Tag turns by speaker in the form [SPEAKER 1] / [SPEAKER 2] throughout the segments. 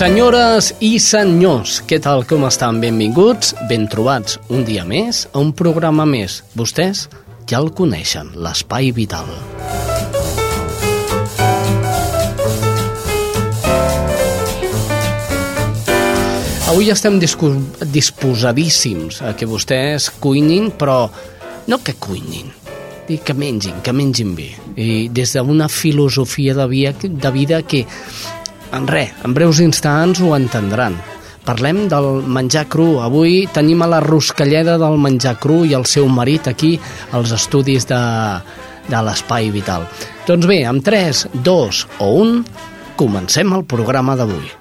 [SPEAKER 1] Senyores i senyors, què tal, com estan? Benvinguts, ben trobats un dia més a un programa més. Vostès ja el coneixen, l'Espai Vital. Avui estem disposadíssims a que vostès cuinin, però no que cuinin, i que mengin, que mengin bé. I des d'una filosofia de vida, de vida que en res, en breus instants ho entendran. Parlem del menjar cru. Avui tenim a la Ruscalleda del menjar cru i el seu marit aquí als estudis de, de l'Espai Vital. Doncs bé, amb 3, 2 o 1, comencem el programa d'avui.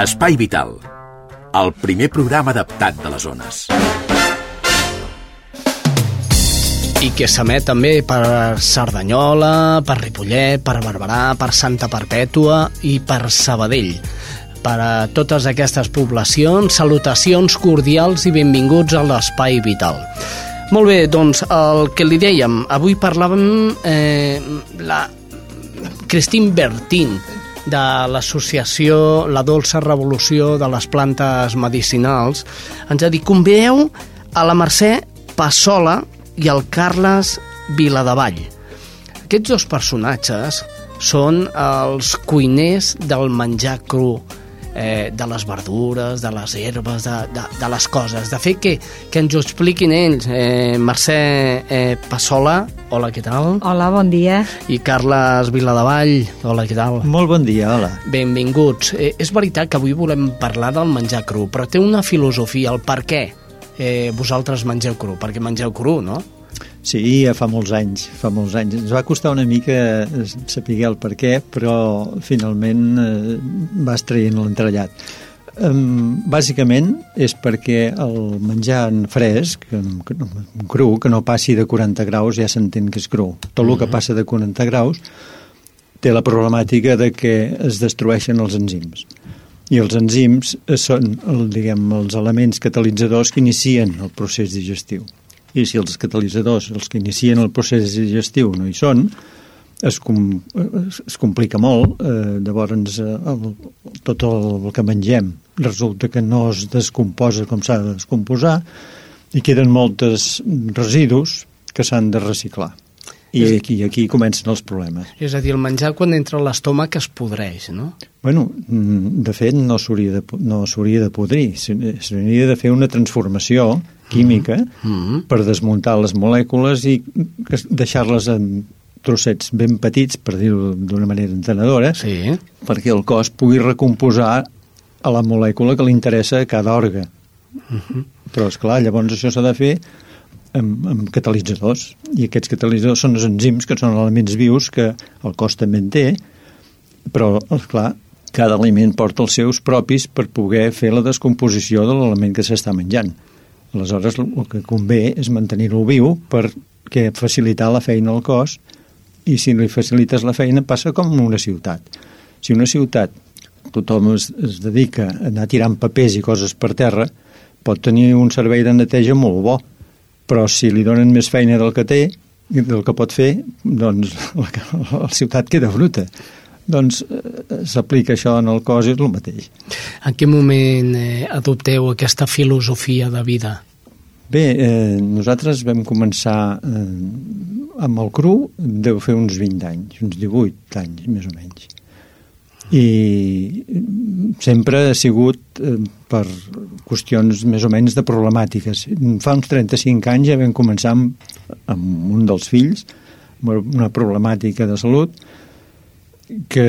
[SPEAKER 2] Espai Vital, el primer programa adaptat de les zones.
[SPEAKER 1] I que s'emet també per Cerdanyola, per Ripollet, per Barberà, per Santa Perpètua i per Sabadell. Per a totes aquestes poblacions, salutacions cordials i benvinguts a l'Espai Vital. Molt bé, doncs el que li dèiem, avui parlàvem eh, la Christine Bertin, de l'associació La Dolça Revolució de les Plantes Medicinals, ens ha dit, convideu a la Mercè Passola, i el Carles Viladevall. Aquests dos personatges són els cuiners del menjar cru, eh, de les verdures, de les herbes, de, de, de les coses. De fet, que, que ens ho expliquin ells. Eh, Mercè eh, Passola, hola, què tal?
[SPEAKER 3] Hola, bon dia.
[SPEAKER 1] I Carles Viladevall, hola, què tal?
[SPEAKER 4] Molt bon dia, hola.
[SPEAKER 1] Benvinguts. Eh, és veritat que avui volem parlar del menjar cru, però té una filosofia, el per què eh, vosaltres mengeu cru, perquè mengeu cru, no?
[SPEAKER 4] Sí, ja fa molts anys, fa molts anys. Ens va costar una mica saber el per què, però finalment eh, vas traient l'entrellat. Um, bàsicament és perquè el menjar en fresc, en cru, que no passi de 40 graus, ja s'entén que és cru. Tot el que mm-hmm. passa de 40 graus té la problemàtica de que es destrueixen els enzims i els enzims són el, diguem, els elements catalitzadors que inicien el procés digestiu. I si els catalitzadors, els que inicien el procés digestiu, no hi són, es, com, es complica molt, eh, llavors eh, el, tot el, el que mengem resulta que no es descomposa com s'ha de descomposar i queden moltes residus que s'han de reciclar. I aquí, aquí comencen els problemes.
[SPEAKER 1] És a dir, el menjar quan entra a l'estómac es podreix, no?
[SPEAKER 4] Bueno, mm, de fet, no s'hauria de, no de podrir. S'hauria de fer una transformació química mm -hmm. per desmuntar les molècules i deixar-les en trossets ben petits, per dir-ho d'una manera entenedora,
[SPEAKER 1] sí.
[SPEAKER 4] perquè el cos pugui recomposar a la molècula que li interessa a cada òrgan. Mm -hmm. Però, és clar, llavors això s'ha de fer amb, amb catalitzadors. I aquests catalitzadors són els enzims que són elements vius que el cos també en té però, clar, cada aliment porta els seus propis per poder fer la descomposició de l'element que s'està menjant. Aleshores el que convé és mantenir-lo viu perquè facilitar la feina al cos i si li facilites la feina passa com una ciutat. Si una ciutat tothom es, es dedica a anar tirant papers i coses per terra pot tenir un servei de neteja molt bo però si li donen més feina del que té, del que pot fer, doncs la, la ciutat queda bruta. Doncs eh, s'aplica això en el cos i és el mateix.
[SPEAKER 1] En quin moment eh, adopteu aquesta filosofia de vida?
[SPEAKER 4] Bé, eh, nosaltres vam començar eh, amb el cru, deu fer uns 20 anys, uns 18 anys, més o menys. I sempre ha sigut eh, per qüestions més o menys de problemàtiques. Fa uns 35 anys ja vam començar amb, amb un dels fills, una problemàtica de salut, que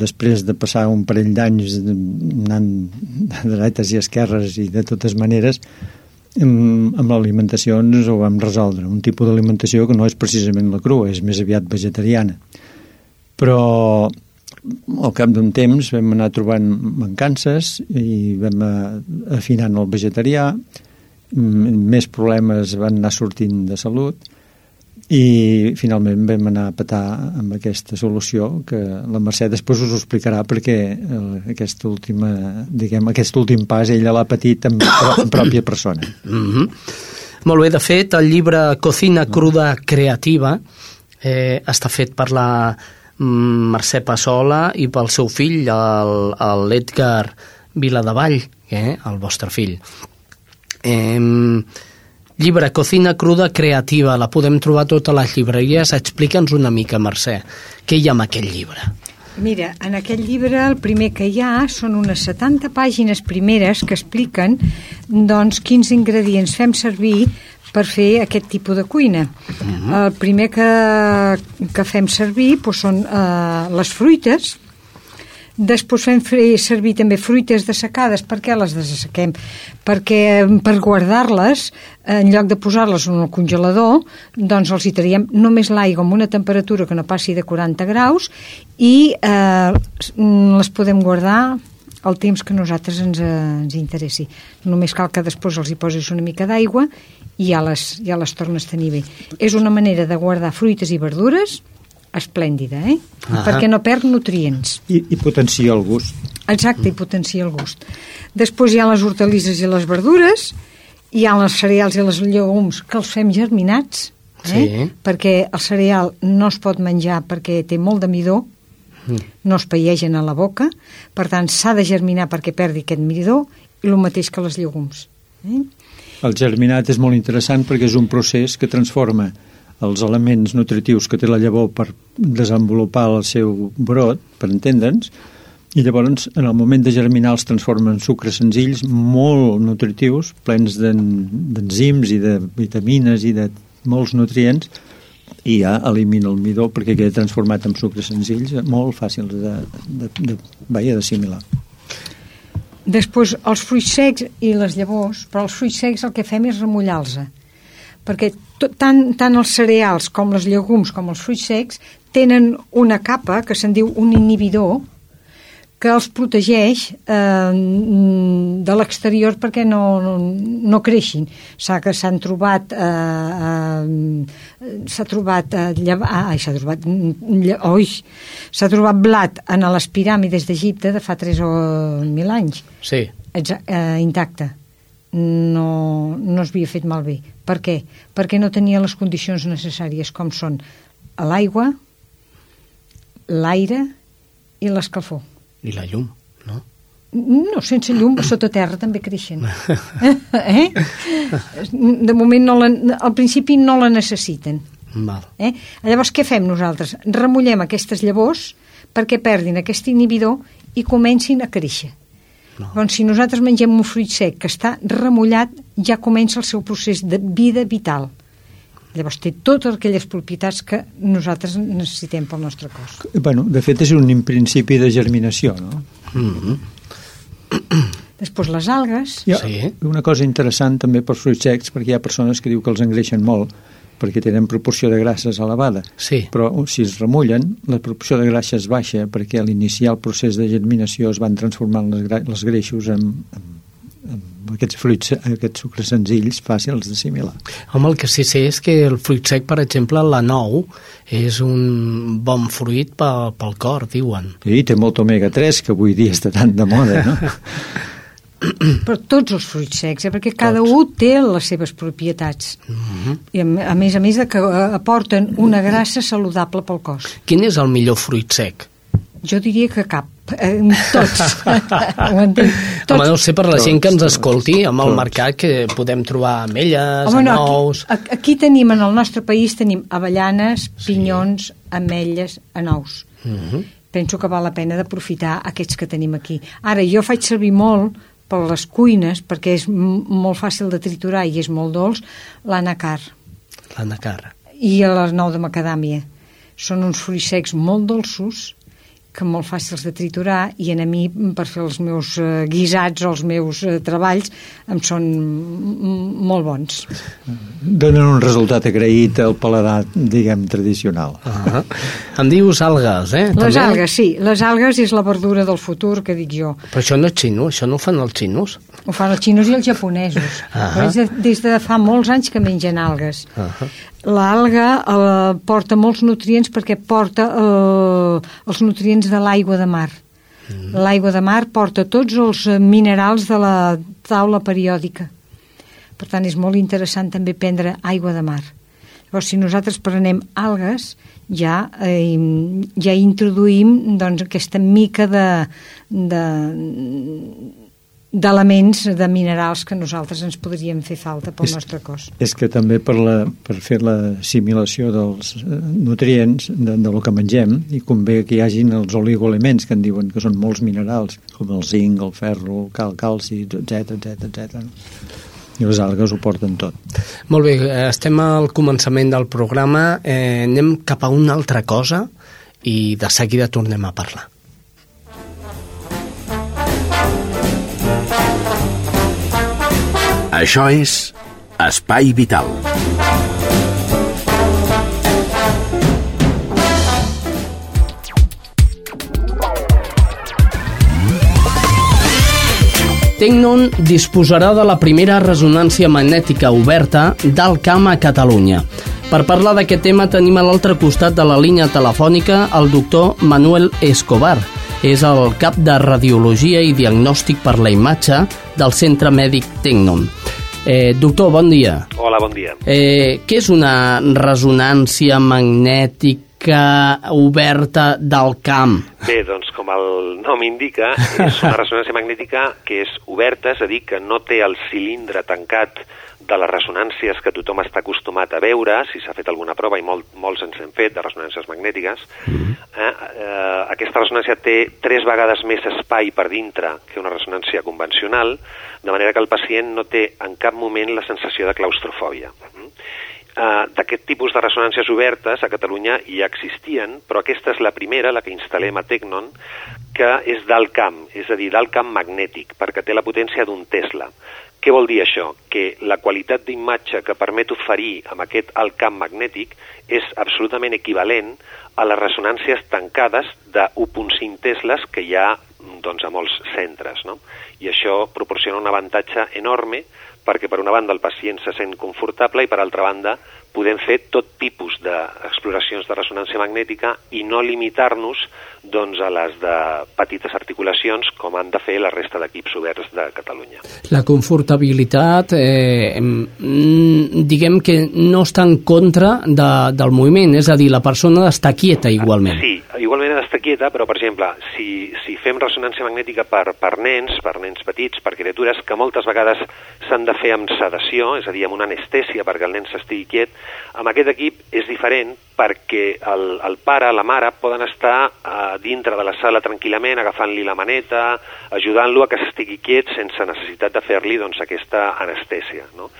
[SPEAKER 4] després de passar un parell d'anys anant de dretes i esquerres i de totes maneres amb, l'alimentació ens ho vam resoldre un tipus d'alimentació que no és precisament la crua és més aviat vegetariana però al cap d'un temps vam anar trobant mancances i vam afinant el vegetarià més problemes van anar sortint de salut i finalment vam anar a petar amb aquesta solució que la Mercè després us ho explicarà perquè aquesta última, diguem, aquest últim pas ella l'ha patit en, en pròpia persona.
[SPEAKER 1] Mm -hmm. Molt bé, de fet, el llibre Cocina cruda creativa eh, està fet per la Mercè Passola i pel seu fill, l'Edgar Viladevall, eh, el vostre fill. Eh, Llibre Cocina cruda creativa, la podem trobar a totes les llibreries. Explica'ns una mica, Mercè, què hi ha en aquest llibre?
[SPEAKER 3] Mira, en aquest llibre el primer que hi ha són unes 70 pàgines primeres que expliquen doncs, quins ingredients fem servir per fer aquest tipus de cuina. Uh mhm. -huh. El primer que, que fem servir doncs, són uh, les fruites, Després fem servir també fruites dessecades. Per què les dessequem? Perquè per guardar-les, en lloc de posar-les en el congelador, doncs els hi traiem només l'aigua amb una temperatura que no passi de 40 graus i eh, les podem guardar el temps que nosaltres ens, eh, ens interessi. Només cal que després els hi posis una mica d'aigua i ja les, ja les tornes a tenir bé. És una manera de guardar fruites i verdures esplèndida, eh? Ah Perquè no perd nutrients.
[SPEAKER 4] I, I potencia el gust.
[SPEAKER 3] Exacte, i potencia el gust. Després hi ha les hortalisses i les verdures, hi ha les cereals i les llegums que els fem germinats, eh? Sí. perquè el cereal no es pot menjar perquè té molt de midó, mm. no es paiegen a la boca, per tant s'ha de germinar perquè perdi aquest midó, i el mateix que les llegums. Eh?
[SPEAKER 4] El germinat és molt interessant perquè és un procés que transforma els elements nutritius que té la llavor per desenvolupar el seu brot, per entendre'ns, i llavors en el moment de germinar els transforma en sucres senzills molt nutritius, plens d'enzims i de vitamines i de molts nutrients i ja elimina el midó perquè queda transformat en sucres senzills molt fàcils de, de, de, de d'assimilar.
[SPEAKER 3] Després, els fruits secs i les llavors, però els fruits secs el que fem és remullar-los perquè tot, tant, tant els cereals com les llegums com els fruits secs tenen una capa que se'n diu un inhibidor que els protegeix eh, de l'exterior perquè no, no, no creixin. S'ha que s'han trobat eh, eh, s'ha trobat eh, lleva, ai, s'ha trobat oi, s'ha trobat blat en les piràmides d'Egipte de fa 3 o 1.000 anys.
[SPEAKER 1] Sí.
[SPEAKER 3] Exacte, eh, intacte no, no es havia fet malbé. Per què? Perquè no tenia les condicions necessàries, com són l'aigua, l'aire i l'escalfor.
[SPEAKER 1] I la llum, no?
[SPEAKER 3] No, sense llum, sota terra també creixen. eh? De moment, no la, al principi no la necessiten.
[SPEAKER 1] Val.
[SPEAKER 3] Eh? Llavors, què fem nosaltres? Remullem aquestes llavors perquè perdin aquest inhibidor i comencin a créixer. No. Doncs si nosaltres mengem un fruit sec que està remullat, ja comença el seu procés de vida vital. Llavors té totes aquelles propietats que nosaltres necessitem pel nostre cos.
[SPEAKER 4] Bueno, de fet és un principi de germinació, no? Mm
[SPEAKER 1] -hmm.
[SPEAKER 3] Després les algues...
[SPEAKER 4] Hi ha sí. una cosa interessant també pels fruits secs, perquè hi ha persones que diu que els engreixen molt, perquè tenen proporció de grasses elevada.
[SPEAKER 1] Sí.
[SPEAKER 4] Però si es remullen, la proporció de grasses baixa perquè a l'iniciar el procés de germinació es van transformant les, les greixos en, en aquests fruits, aquests sucres senzills fàcils d'assimilar.
[SPEAKER 1] Home, el que sí sé és que el fruit sec, per exemple, la nou, és un bon fruit pel, pel cor, diuen.
[SPEAKER 4] Sí, té molt omega-3, que avui dia està tan de moda, no?
[SPEAKER 3] però tots els fruits secs, eh? perquè cada tots. un té les seves propietats uh mhm. -huh. i a, a més a més de que eh, aporten una grassa saludable pel cos
[SPEAKER 1] Quin és el millor fruit sec?
[SPEAKER 3] Jo diria que cap eh, tots
[SPEAKER 1] ho entenc tots. Home, no sé, per la tots, gent que ens escolti amb el tots. mercat que podem trobar ametlles, Home, no, anous...
[SPEAKER 3] Aquí, aquí tenim, en el nostre país tenim avellanes, pinyons, sí. ametlles, anous uh mhm. -huh penso que val la pena d'aprofitar aquests que tenim aquí. Ara, jo faig servir molt per les cuines, perquè és molt fàcil de triturar i és molt dolç, l'anacar.
[SPEAKER 1] L'anacar.
[SPEAKER 3] I les nou de macadàmia. Són uns fruits secs molt dolços que molt fàcils de triturar i en a mi per fer els meus eh, guisats o els meus eh, treballs em són molt bons.
[SPEAKER 4] Donen un resultat agraït al paladar, diguem, tradicional. Uh -huh.
[SPEAKER 1] Em dius algues, eh?
[SPEAKER 3] Les També? algues, sí. Les algues és la verdura del futur, que dic jo.
[SPEAKER 1] Però això no és xino, això no ho fan els xinos?
[SPEAKER 3] Ho fan els xinos i els japonesos. Uh -huh. Però és de, des de fa molts anys que mengen algues. Uh -huh l'alga eh, porta molts nutrients perquè porta eh, els nutrients de l'aigua de mar. Mm. L'aigua de mar porta tots els eh, minerals de la taula periòdica. Per tant, és molt interessant també prendre aigua de mar. Llavors, si nosaltres prenem algues, ja, eh, ja introduïm doncs, aquesta mica de, de, d'elements, de minerals que nosaltres ens podríem fer falta pel és, nostre cos.
[SPEAKER 4] És que també per, la, per fer l'assimilació dels eh, nutrients de, de lo que mengem i convé que hi hagin els oligoelements que en diuen que són molts minerals, com el zinc, el ferro, el cal, calci, etc etc etc. I les algues ho porten tot.
[SPEAKER 1] Molt bé, estem al començament del programa, eh, anem cap a una altra cosa i de seguida tornem a parlar.
[SPEAKER 2] Això és Espai Vital.
[SPEAKER 1] Tecnon disposarà de la primera resonància magnètica oberta del camp a Catalunya. Per parlar d'aquest tema tenim a l'altre costat de la línia telefònica el doctor Manuel Escobar, és el cap de Radiologia i Diagnòstic per la Imatge del Centre Mèdic Tecnon. Eh, doctor, bon dia.
[SPEAKER 5] Hola, bon dia.
[SPEAKER 1] Eh, què és una resonància magnètica oberta del camp?
[SPEAKER 5] Bé, doncs com el nom indica, és una resonància magnètica que és oberta, és a dir, que no té el cilindre tancat de les ressonàncies que tothom està acostumat a veure, si s'ha fet alguna prova, i molt, molts ens hem fet, de ressonàncies magnètiques, mm -hmm. eh, eh, aquesta ressonància té tres vegades més espai per dintre que una ressonància convencional, de manera que el pacient no té en cap moment la sensació de claustrofòbia. Mm? Uh, D'aquest tipus de ressonàncies obertes a Catalunya ja existien, però aquesta és la primera, la que instal·lem a Tecnon, que és d'alt camp, és a dir, d'alt camp magnètic, perquè té la potència d'un Tesla. Què vol dir això? Que la qualitat d'imatge que permet oferir amb aquest alt camp magnètic és absolutament equivalent a les ressonàncies tancades de 1.5 tesles que hi ha doncs, a molts centres. No? I això proporciona un avantatge enorme perquè per una banda el pacient se sent confortable i per altra banda podem fer tot tipus d'exploracions de ressonància magnètica i no limitar-nos doncs, a les de petites articulacions com han de fer la resta d'equips oberts de Catalunya.
[SPEAKER 1] La confortabilitat, eh, diguem que no està en contra de, del moviment, és a dir, la persona està quieta igualment.
[SPEAKER 5] Sí, igualment ha d'estar quieta, però, per exemple, si, si fem ressonància magnètica per, per nens, per nens petits, per criatures, que moltes vegades s'han de fer amb sedació, és a dir, amb una anestèsia perquè el nen s'estigui quiet, amb aquest equip és diferent perquè el, el pare, la mare, poden estar uh, dintre de la sala tranquil·lament, agafant-li la maneta, ajudant-lo a que s'estigui quiet sense necessitat de fer-li doncs, aquesta anestèsia. No?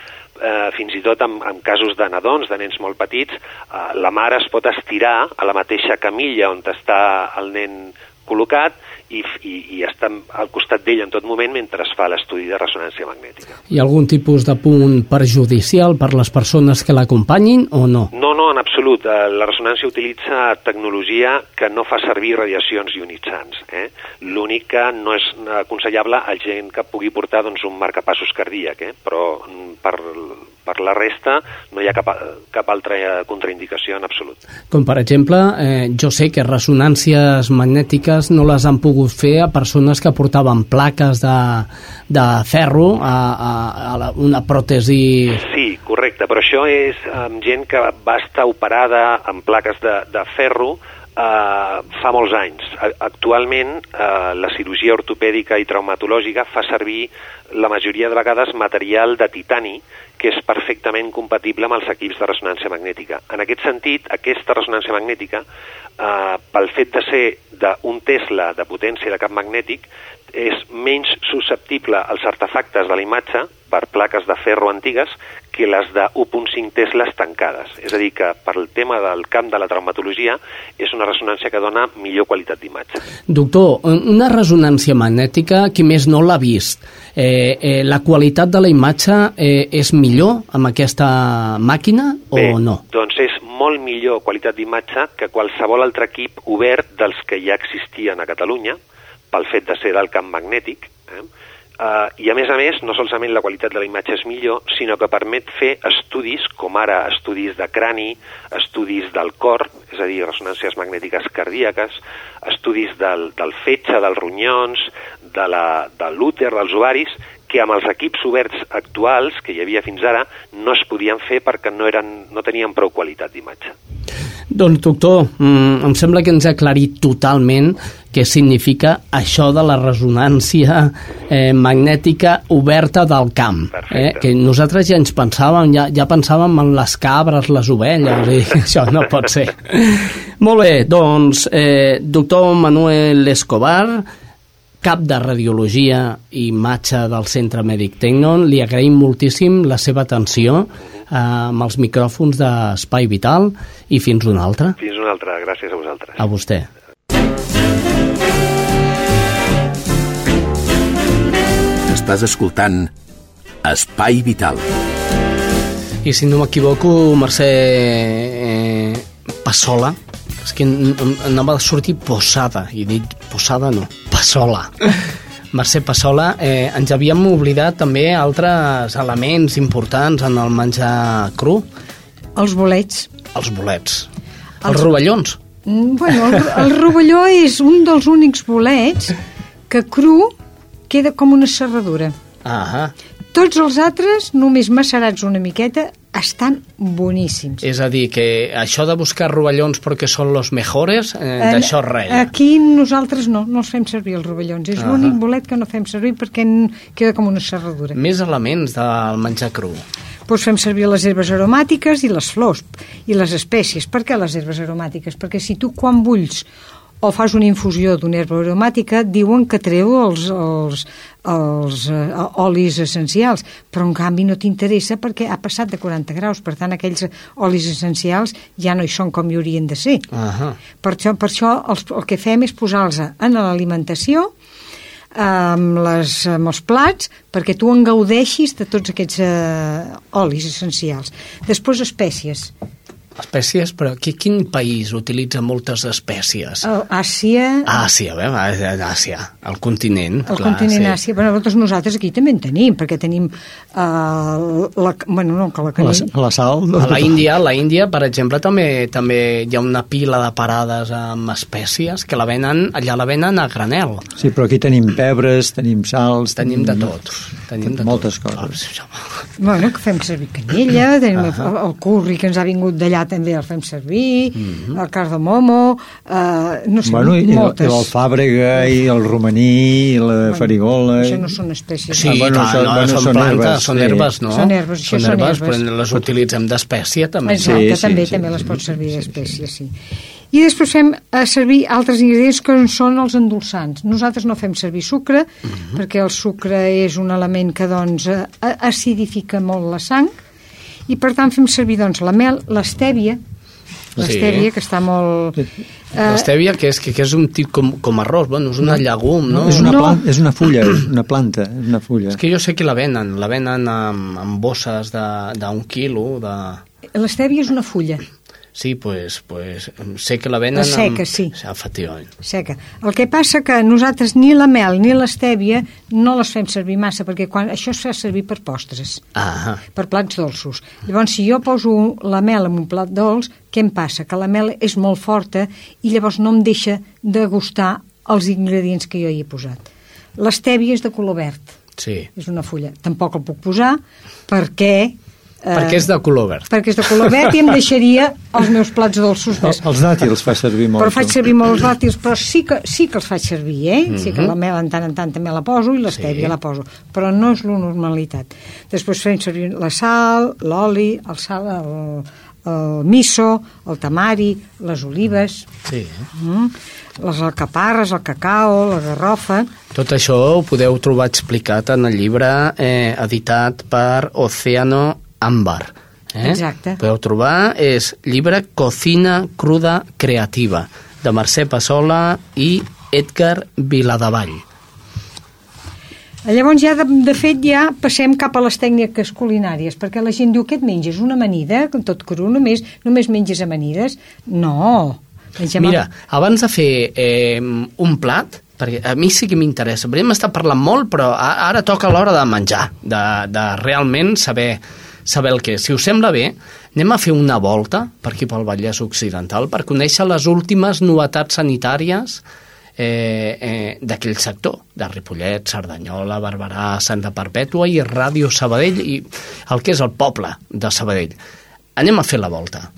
[SPEAKER 5] Eh, fins i tot en, en casos de nadons, de nens molt petits, eh, la mare es pot estirar a la mateixa camilla on està el nen col·locat i, i, i està al costat d'ell en tot moment mentre es fa l'estudi de ressonància magnètica.
[SPEAKER 1] Hi ha algun tipus de punt perjudicial per les persones que l'acompanyin o no?
[SPEAKER 5] No, absolut. Eh, la ressonància utilitza tecnologia que no fa servir radiacions ionitzants. Eh? L'únic que no és aconsellable a gent que pugui portar doncs, un marcapassos cardíac, eh? però mm, per per la resta no hi ha cap, cap altra contraindicació en absolut.
[SPEAKER 1] Com per exemple, eh, jo sé que ressonàncies magnètiques no les han pogut fer a persones que portaven plaques de, de ferro a, a, a la, una pròtesi...
[SPEAKER 5] Sí, correcte, però això és amb gent que va estar operada amb plaques de, de ferro eh, fa molts anys. Actualment, eh, la cirurgia ortopèdica i traumatològica fa servir la majoria de vegades material de titani que és perfectament compatible amb els equips de ressonància magnètica. En aquest sentit, aquesta ressonància magnètica, eh, pel fet de ser d'un Tesla de potència de camp magnètic, és menys susceptible als artefactes de la imatge per plaques de ferro antigues que les de 1.5 tesles tancades. És a dir, que per el tema del camp de la traumatologia és una ressonància que dona millor qualitat d'imatge.
[SPEAKER 1] Doctor, una ressonància magnètica, qui més no l'ha vist, eh, eh, la qualitat de la imatge eh, és millor amb aquesta màquina o
[SPEAKER 5] Bé,
[SPEAKER 1] no?
[SPEAKER 5] doncs és molt millor qualitat d'imatge que qualsevol altre equip obert dels que ja existien a Catalunya, pel fet de ser del camp magnètic, eh? Uh, I a més a més, no solament la qualitat de la imatge és millor, sinó que permet fer estudis, com ara estudis de crani, estudis del cor, és a dir, ressonàncies magnètiques cardíaques, estudis del, del fetge, dels ronyons, de l'úter, de dels ovaris, que amb els equips oberts actuals, que hi havia fins ara, no es podien fer perquè no, eren, no tenien prou qualitat d'imatge.
[SPEAKER 1] Doncs, doctor, mm, em sembla que ens ha aclarit totalment què significa això de la resonància eh, magnètica oberta del camp. Eh? Que nosaltres ja ens pensàvem, ja, ja pensàvem en les cabres, les ovelles, i això no pot ser. Molt bé, doncs, eh, doctor Manuel Escobar, cap de Radiologia i Imatge del Centre Mèdic Tecnon, li agraïm moltíssim la seva atenció eh, amb els micròfons d'Espai Vital i fins una altra.
[SPEAKER 5] Fins una altra, gràcies a vosaltres.
[SPEAKER 1] A vostè.
[SPEAKER 2] Estàs escoltant Espai Vital.
[SPEAKER 1] I si no m'equivoco, Mercè eh, Passola, és que anava a sortir Posada, i dit Posada no, Passola. Mercè Passola, eh, ens havíem oblidat també altres elements importants en el menjar cru.
[SPEAKER 3] Els bolets.
[SPEAKER 1] Els bolets. Els, els rovellons.
[SPEAKER 3] Mm, bueno, el, el rovelló és un dels únics bolets que cru queda com una serradura.
[SPEAKER 1] Ah
[SPEAKER 3] Tots els altres, només macerats una miqueta, estan boníssims.
[SPEAKER 1] És a dir, que això de buscar rovellons perquè són los mejores, eh, d'això res.
[SPEAKER 3] Aquí nosaltres no, no els fem servir els rovellons. És uh -huh. l'únic bolet que no fem servir perquè queda com una serradura.
[SPEAKER 1] Més elements del menjar cru.
[SPEAKER 3] Doncs fem servir les herbes aromàtiques i les flors i les espècies. Per què les herbes aromàtiques? Perquè si tu quan bulls o fas una infusió d'una herba aromàtica, diuen que treu els, els, els uh, olis essencials, però en canvi no t'interessa perquè ha passat de 40 graus, per tant aquells olis essencials ja no hi són com hi haurien de ser.
[SPEAKER 1] Uh -huh.
[SPEAKER 3] Per això, per això els, el que fem és posar-los en l'alimentació, amb, les, amb els plats perquè tu en gaudeixis de tots aquests uh, olis essencials. Després espècies
[SPEAKER 1] espècies, però qui, quin país utilitza moltes espècies?
[SPEAKER 3] Uh, Àsia...
[SPEAKER 1] Àsia, bé, Àsia, el continent.
[SPEAKER 3] El
[SPEAKER 1] clar,
[SPEAKER 3] continent
[SPEAKER 1] sí.
[SPEAKER 3] Àsia, però nosaltres, nosaltres aquí també en tenim, perquè tenim uh, la, bueno, no, que la, que
[SPEAKER 4] la, la sal...
[SPEAKER 1] A la Índia, la Índia, per exemple, també també hi ha una pila de parades amb espècies que la venen, allà la venen a granel.
[SPEAKER 4] Sí, però aquí tenim pebres, tenim sals...
[SPEAKER 1] Tenim de tot. Tenim de
[SPEAKER 4] moltes
[SPEAKER 1] tot.
[SPEAKER 4] coses.
[SPEAKER 3] Bueno, que fem servir canyella, tenim uh -huh. el, el curri que ens ha vingut d'allà també el fem servir, mm -hmm. el cardamomo, eh, no sé,
[SPEAKER 4] bueno, i,
[SPEAKER 3] moltes.
[SPEAKER 4] I l'alfàbrega, i el romaní, i la bueno, farigola...
[SPEAKER 3] Això no són espècies.
[SPEAKER 1] Sí,
[SPEAKER 4] ah, bueno,
[SPEAKER 1] clar,
[SPEAKER 4] són,
[SPEAKER 1] no,
[SPEAKER 4] bueno,
[SPEAKER 1] són,
[SPEAKER 4] són
[SPEAKER 1] plantes,
[SPEAKER 4] herbes,
[SPEAKER 1] són
[SPEAKER 4] sí.
[SPEAKER 1] herbes, no?
[SPEAKER 3] Són herbes, això
[SPEAKER 1] són
[SPEAKER 3] són
[SPEAKER 1] herbes,
[SPEAKER 3] herbes.
[SPEAKER 1] però les utilitzem d'espècie, també.
[SPEAKER 3] Exacte,
[SPEAKER 4] Sí,
[SPEAKER 3] també,
[SPEAKER 4] sí,
[SPEAKER 3] també
[SPEAKER 4] sí,
[SPEAKER 3] les
[SPEAKER 4] sí,
[SPEAKER 3] pots servir
[SPEAKER 4] sí,
[SPEAKER 3] d'espècie, sí. I després fem a servir altres ingredients que són els endolçants. Nosaltres no fem servir sucre, uh -huh. perquè el sucre és un element que doncs, eh, acidifica molt la sang, i per tant fem servir doncs, la mel, l'estèvia, l'estèvia, sí. que està molt...
[SPEAKER 1] Eh, l'estèvia, que és, que, que és un tip com, com arròs, bueno, és una llegum, no?
[SPEAKER 4] És una,
[SPEAKER 3] No.
[SPEAKER 4] planta, és una fulla, és una planta, és una fulla.
[SPEAKER 1] És que jo sé que la venen, la venen amb, amb bosses d'un quilo, de...
[SPEAKER 3] L'estèvia és una fulla
[SPEAKER 1] Sí, pues, pues sé que la venen...
[SPEAKER 3] La seca,
[SPEAKER 1] amb...
[SPEAKER 3] sí.
[SPEAKER 1] Efectivament.
[SPEAKER 3] seca. El que passa que nosaltres ni la mel ni l'estèvia no les fem servir massa, perquè quan, això es fa servir per postres,
[SPEAKER 1] Ah,
[SPEAKER 3] per plats dolços. Llavors, si jo poso la mel en un plat dolç, què em passa? Que la mel és molt forta i llavors no em deixa de gustar els ingredients que jo hi he posat. L'estèvia és de color verd,
[SPEAKER 1] sí.
[SPEAKER 3] és una fulla. Tampoc el puc posar perquè
[SPEAKER 1] Perquè és de color verd.
[SPEAKER 3] perquè és de color verd i em deixaria els meus plats dolços
[SPEAKER 4] Els,
[SPEAKER 3] més.
[SPEAKER 4] els dàtils fa servir molt.
[SPEAKER 3] Però faig servir molt els dàtils, però sí que, sí que els faig servir, eh? Sí
[SPEAKER 1] Mhm.
[SPEAKER 3] que la meva en tant en tant també la poso i l'estèvia
[SPEAKER 1] Sí.
[SPEAKER 3] la poso, però no és la normalitat. Després fem servir la sal, l'oli, el sal, el, el miso, el tamari, les olives,
[SPEAKER 1] Sí.
[SPEAKER 3] mm, les alcaparres, el cacao, la garrofa...
[SPEAKER 1] Tot això ho podeu trobar explicat en el llibre eh, editat per Océano Ámbar. Eh?
[SPEAKER 3] Exacte.
[SPEAKER 1] Podeu trobar, és llibre Cocina cruda creativa, de Mercè Passola i Edgar Viladavall.
[SPEAKER 3] Llavors ja, de, de fet, ja passem cap a les tècniques culinàries, perquè la gent diu, què et menges? Una amanida? Com tot cru, només, només menges amanides? No. Mengem
[SPEAKER 1] Mira, abans de fer eh, un plat, perquè a mi sí que m'interessa, hem estat parlant molt, però ara toca l'hora de menjar, de, de realment saber, saber el que. Si us sembla bé, anem a fer una volta per aquí pel Vallès Occidental per conèixer les últimes novetats sanitàries eh, eh, d'aquell sector, de Ripollet, Cerdanyola, Barberà, Santa Perpètua i Ràdio Sabadell i el que és el poble de Sabadell. Anem a fer la volta.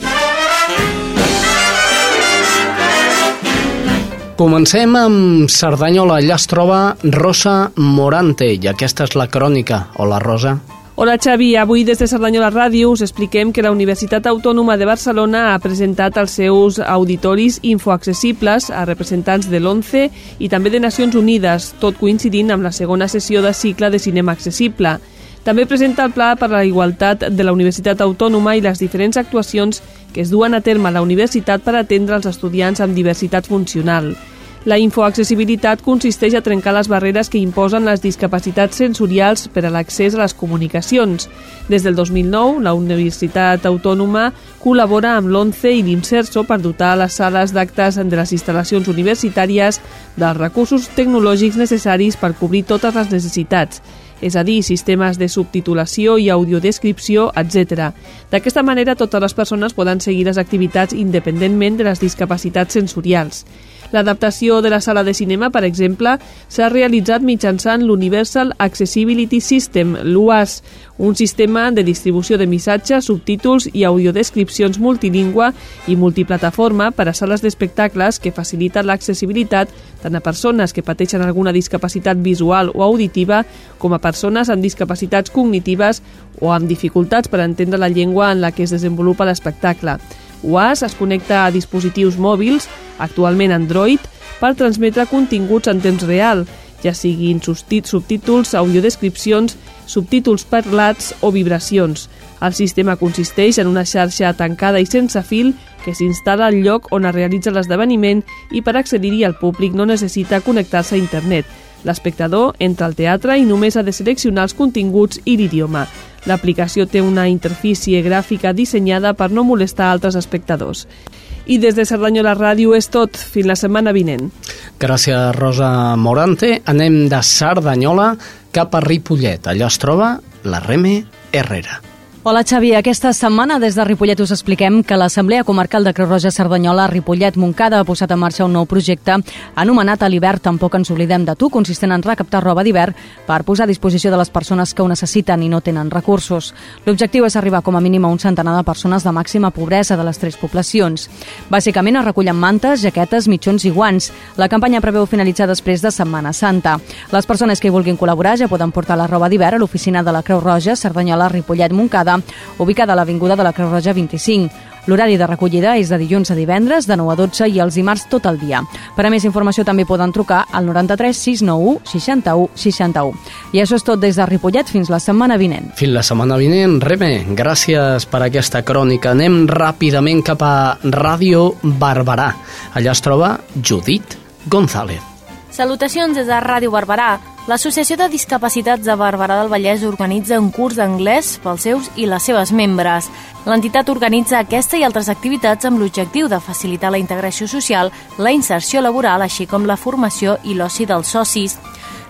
[SPEAKER 1] Comencem amb Cerdanyola. Allà es troba Rosa Morante i aquesta és la crònica. Hola, Rosa.
[SPEAKER 6] Hola Xavi, avui des de Cerdanyola Ràdio us expliquem que la Universitat Autònoma de Barcelona ha presentat els seus auditoris infoaccessibles a representants de l'ONCE i també de Nacions Unides, tot coincidint amb la segona sessió de cicle de cinema accessible. També presenta el Pla per a la Igualtat de la Universitat Autònoma i les diferents actuacions que es duen a terme a la universitat per atendre els estudiants amb diversitat funcional. La infoaccessibilitat consisteix a trencar les barreres que imposen les discapacitats sensorials per a l'accés a les comunicacions. Des del 2009, la Universitat Autònoma col·labora amb l'ONCE i l'INSERSO per dotar les sales d'actes de les instal·lacions universitàries dels recursos tecnològics necessaris per cobrir totes les necessitats és a dir, sistemes de subtitulació i audiodescripció, etc. D'aquesta manera, totes les persones poden seguir les activitats independentment de les discapacitats sensorials. L'adaptació de la sala de cinema, per exemple, s'ha realitzat mitjançant l'Universal Accessibility System, l'UAS, un sistema de distribució de missatges, subtítols i audiodescripcions multilingüe i multiplataforma per a sales d'espectacles que faciliten l'accessibilitat tant a persones que pateixen alguna discapacitat visual o auditiva com a persones amb discapacitats cognitives o amb dificultats per entendre la llengua en la que es desenvolupa l'espectacle. UAS es connecta a dispositius mòbils, actualment Android, per transmetre continguts en temps real, ja siguin subtítols, audiodescripcions, subtítols parlats o vibracions. El sistema consisteix en una xarxa tancada i sense fil que s'instal·la al lloc on es realitza l'esdeveniment i per accedir-hi el públic no necessita connectar-se a internet. L'espectador entra al teatre i només ha de seleccionar els continguts i l'idioma. L'aplicació té una interfície gràfica dissenyada per no molestar altres espectadors. I des de Cerdanyola Ràdio és tot. Fins la setmana vinent.
[SPEAKER 1] Gràcies, Rosa Morante. Anem de Cerdanyola cap a Ripollet. Allà es troba la Reme Herrera.
[SPEAKER 7] Hola Xavi, aquesta setmana des de Ripollet us expliquem que l'Assemblea Comarcal de Creu Roja Cerdanyola Ripollet Moncada ha posat en marxa un nou projecte anomenat a l'hivern tampoc ens oblidem de tu, consistent en recaptar roba d'hivern per posar a disposició de les persones que ho necessiten i no tenen recursos. L'objectiu és arribar com a mínim a un centenar de persones de màxima pobresa de les tres poblacions. Bàsicament es recullen mantes, jaquetes, mitjons i guants. La campanya preveu finalitzar després de Setmana Santa. Les persones que hi vulguin col·laborar ja poden portar la roba d'hivern a l'oficina de la Creu Roja Cerdanyola Ripollet Moncada ubicada a l'Avinguda de la Creu Roja 25. L'horari de recollida és de dilluns a divendres, de 9 a 12 i els dimarts tot el dia. Per a més informació també poden trucar al 93 691 61 61. I això és tot des de Ripollet fins la setmana vinent.
[SPEAKER 1] Fins la setmana vinent, Reme, gràcies per aquesta crònica. Anem ràpidament cap a Ràdio Barberà. Allà es troba Judit González.
[SPEAKER 8] Salutacions des de Ràdio Barberà. L'Associació de Discapacitats de Barberà del Vallès organitza un curs d'anglès pels seus i les seves membres. L'entitat organitza aquesta i altres activitats amb l'objectiu de facilitar la integració social, la inserció laboral, així com la formació i l'oci dels socis.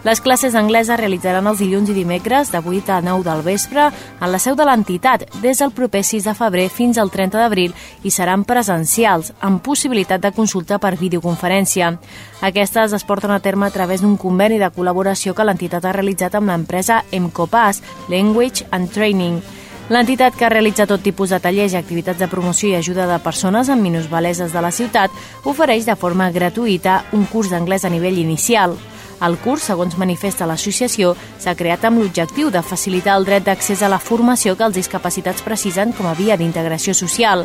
[SPEAKER 8] Les classes d'anglès es realitzaran els dilluns i dimecres de 8 a 9 del vespre en la seu de l'entitat des del proper 6 de febrer fins al 30 d'abril i seran presencials, amb possibilitat de consulta per videoconferència. Aquestes es porten a terme a través d'un conveni de col·laboració que l'entitat ha realitzat amb l'empresa Emcopass, Language and Training. L'entitat que realitza tot tipus de tallers i activitats de promoció i ajuda de persones amb minusvaleses de la ciutat ofereix de forma gratuïta un curs d'anglès a nivell inicial. El curs, segons manifesta l'associació, s'ha creat amb l'objectiu de facilitar el dret d'accés a la formació que els discapacitats precisen com a via d'integració social.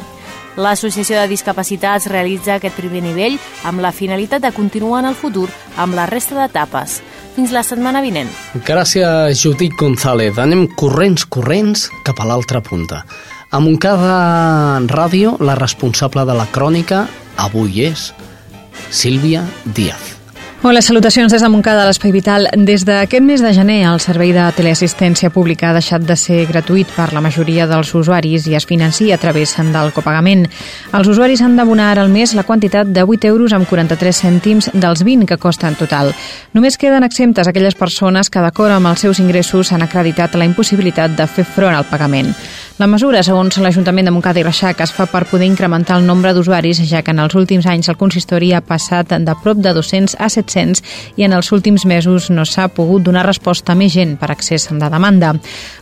[SPEAKER 8] L'Associació de Discapacitats realitza aquest primer nivell amb la finalitat de continuar en el futur amb la resta d'etapes. Fins la setmana vinent.
[SPEAKER 1] Gràcies, Judit González. Anem corrents, corrents cap a l'altra punta. A Montcada Ràdio, la responsable de la crònica avui és Sílvia Díaz.
[SPEAKER 9] Hola, salutacions des de Montcada a l'Espai Vital. Des d'aquest mes de gener, el servei de teleassistència pública ha deixat de ser gratuït per la majoria dels usuaris i es financia a través del copagament. Els usuaris han d'abonar ara al mes la quantitat de 8 euros amb 43 cèntims dels 20 que costa en total. Només queden exemptes aquelles persones que, d'acord amb els seus ingressos, han acreditat la impossibilitat de fer front al pagament. La mesura, segons l'Ajuntament de Montcada i Reixac, es fa per poder incrementar el nombre d'usuaris, ja que en els últims anys el consistori ha passat de prop de 200 a 700 i en els últims mesos no s'ha pogut donar resposta a més gent per accés de demanda.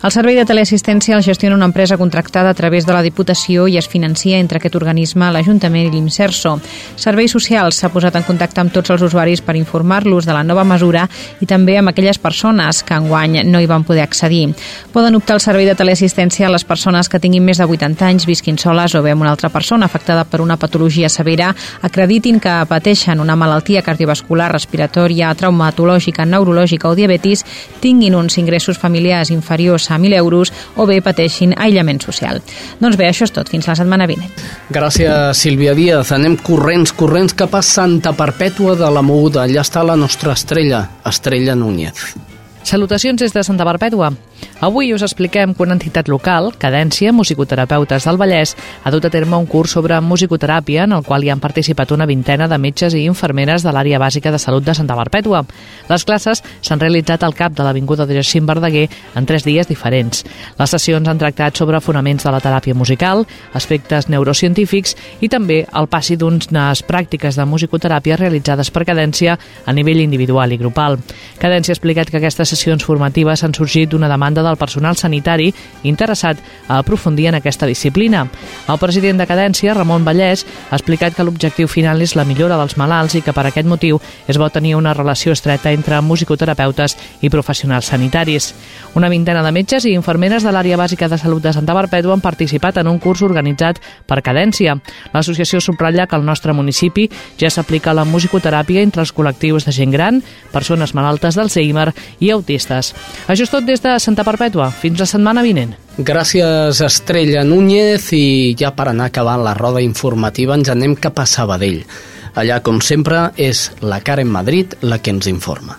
[SPEAKER 9] El servei de teleassistència el gestiona una empresa contractada a través de la Diputació i es financia entre aquest organisme, l'Ajuntament i l'Imserso. Serveis Socials s'ha posat en contacte amb tots els usuaris per informar-los de la nova mesura i també amb aquelles persones que enguany no hi van poder accedir. Poden optar al servei de teleassistència a les persones que tinguin més de 80 anys, visquin soles o bé amb una altra persona afectada per una patologia severa, acreditin que pateixen una malaltia cardiovascular, respiratòria, traumatològica, neurològica o diabetis, tinguin uns ingressos familiars inferiors a 1.000 euros o bé pateixin aïllament social. Doncs bé, això és tot. Fins la setmana vinent.
[SPEAKER 1] Gràcies, Sílvia Díaz. Anem corrents, corrents cap a Santa Perpètua de la Moguda. Allà està la nostra estrella, Estrella Núñez.
[SPEAKER 10] Salutacions des de Santa Perpètua. Avui us expliquem que una entitat local, Cadència Musicoterapeutes del Vallès, ha dut a terme un curs sobre musicoteràpia en el qual hi han participat una vintena de metges i infermeres de l'àrea bàsica de salut de Santa Perpètua. Les classes s'han realitzat al cap de l'Avinguda de Jacint Verdaguer en tres dies diferents. Les sessions han tractat sobre fonaments de la teràpia musical, aspectes neurocientífics i també el passi d'unes pràctiques de musicoteràpia realitzades per Cadència a nivell individual i grupal. Cadència ha explicat que aquestes sessions formatives han sorgit d'una demanda del personal sanitari interessat a aprofundir en aquesta disciplina. El president de Cadència, Ramon Vallès, ha explicat que l'objectiu final és la millora dels malalts i que per aquest motiu és bo tenir una relació estreta entre musicoterapeutes i professionals sanitaris. Una vintena de metges i infermeres de l'àrea bàsica de salut de Santa Perpètua han participat en un curs organitzat per Cadència. L'associació subratlla que al nostre municipi ja s'aplica la musicoteràpia entre els col·lectius de gent gran, persones malaltes d'Alzheimer i autistes. Això és tot des de Santa Perpètua. Fins la setmana vinent.
[SPEAKER 1] Gràcies, Estrella Núñez, i ja per anar acabant la roda informativa ens anem cap a Sabadell. Allà, com sempre, és la Karen Madrid la que ens informa.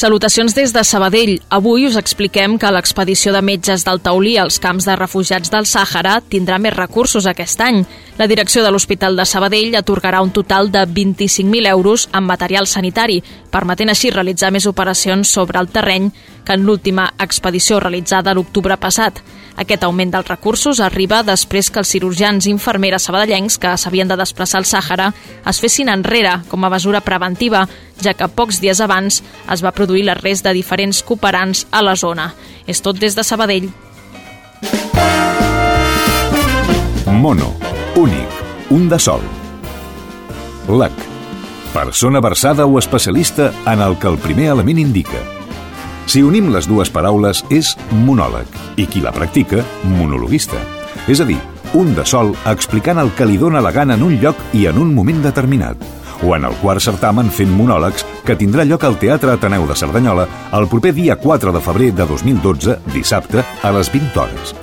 [SPEAKER 11] Salutacions des de Sabadell. Avui us expliquem que l'expedició de metges del Taulí als camps de refugiats del Sàhara tindrà més recursos aquest any. La direcció de l'Hospital de Sabadell atorgarà un total de 25.000 euros en material sanitari, permetent així realitzar més operacions sobre el terreny que en l'última expedició realitzada l'octubre passat. Aquest augment dels recursos arriba després que els cirurgians i infermeres sabadellencs que s'havien de desplaçar al Sàhara es fessin enrere com a mesura preventiva, ja que pocs dies abans es va produir l'arrest de diferents cooperants a la zona. És tot des de Sabadell.
[SPEAKER 12] Mono. Únic. Un de sol. LAC. Persona versada o especialista en el que el primer element indica. Si unim les dues paraules, és monòleg, i qui la practica, monologuista. És a dir, un de sol explicant el que li dóna la gana en un lloc i en un moment determinat o en el quart certamen fent monòlegs que tindrà lloc al Teatre Ateneu de Cerdanyola el proper dia 4 de febrer de 2012, dissabte, a les 20 hores.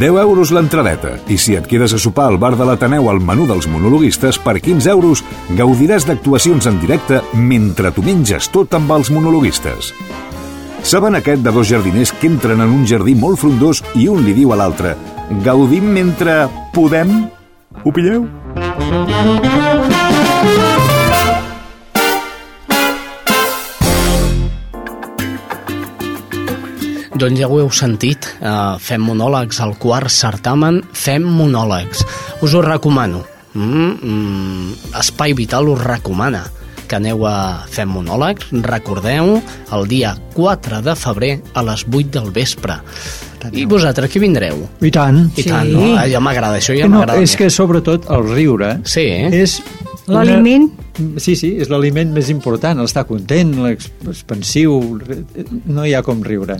[SPEAKER 12] 10 euros l'entradeta i si et quedes a sopar al bar de l'Ateneu al menú dels monologuistes, per 15 euros gaudiràs d'actuacions en directe mentre tu menges tot amb els monologuistes. Saben aquest de dos jardiners que entren en un jardí molt frondós i un li diu a l'altre «Gaudim mentre podem?» Ho pilleu?
[SPEAKER 1] Doncs ja ho heu sentit, uh, fem monòlegs al quart certamen, fem monòlegs. Us ho recomano. Mm, mm, Espai Vital us recomana que aneu a Fem Monòlegs. Recordeu, el dia 4 de febrer a les 8 del vespre. I vosaltres qui vindreu?
[SPEAKER 4] I tant.
[SPEAKER 1] I tant, no? Ah, Ja m'agrada, això ja
[SPEAKER 4] no,
[SPEAKER 1] m'agrada.
[SPEAKER 4] és que sobretot el riure
[SPEAKER 1] Sí, eh?
[SPEAKER 4] és... una-
[SPEAKER 3] L'aliment
[SPEAKER 4] Sí, sí, és l'aliment més important, estar content, l'expansiu, no hi ha com riure.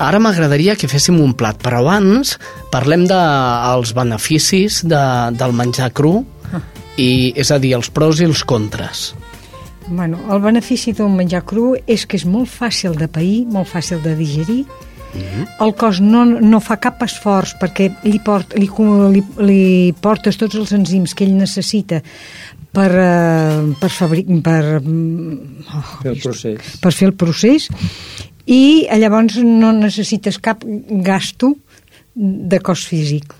[SPEAKER 1] Ara m'agradaria que féssim un plat, però abans parlem dels de, beneficis de, del menjar cru, i, és a dir, els pros i els contres.
[SPEAKER 3] Bueno, el benefici d'un menjar cru és que és molt fàcil de pair, molt fàcil de digerir, el cos no, no fa cap esforç perquè li, port, li, li, li portes tots els enzims que ell necessita per, eh, per, fabric, per, mm, oh,
[SPEAKER 4] Fer el procés.
[SPEAKER 3] per fer el procés i eh, llavors no necessites cap gasto de cos físic.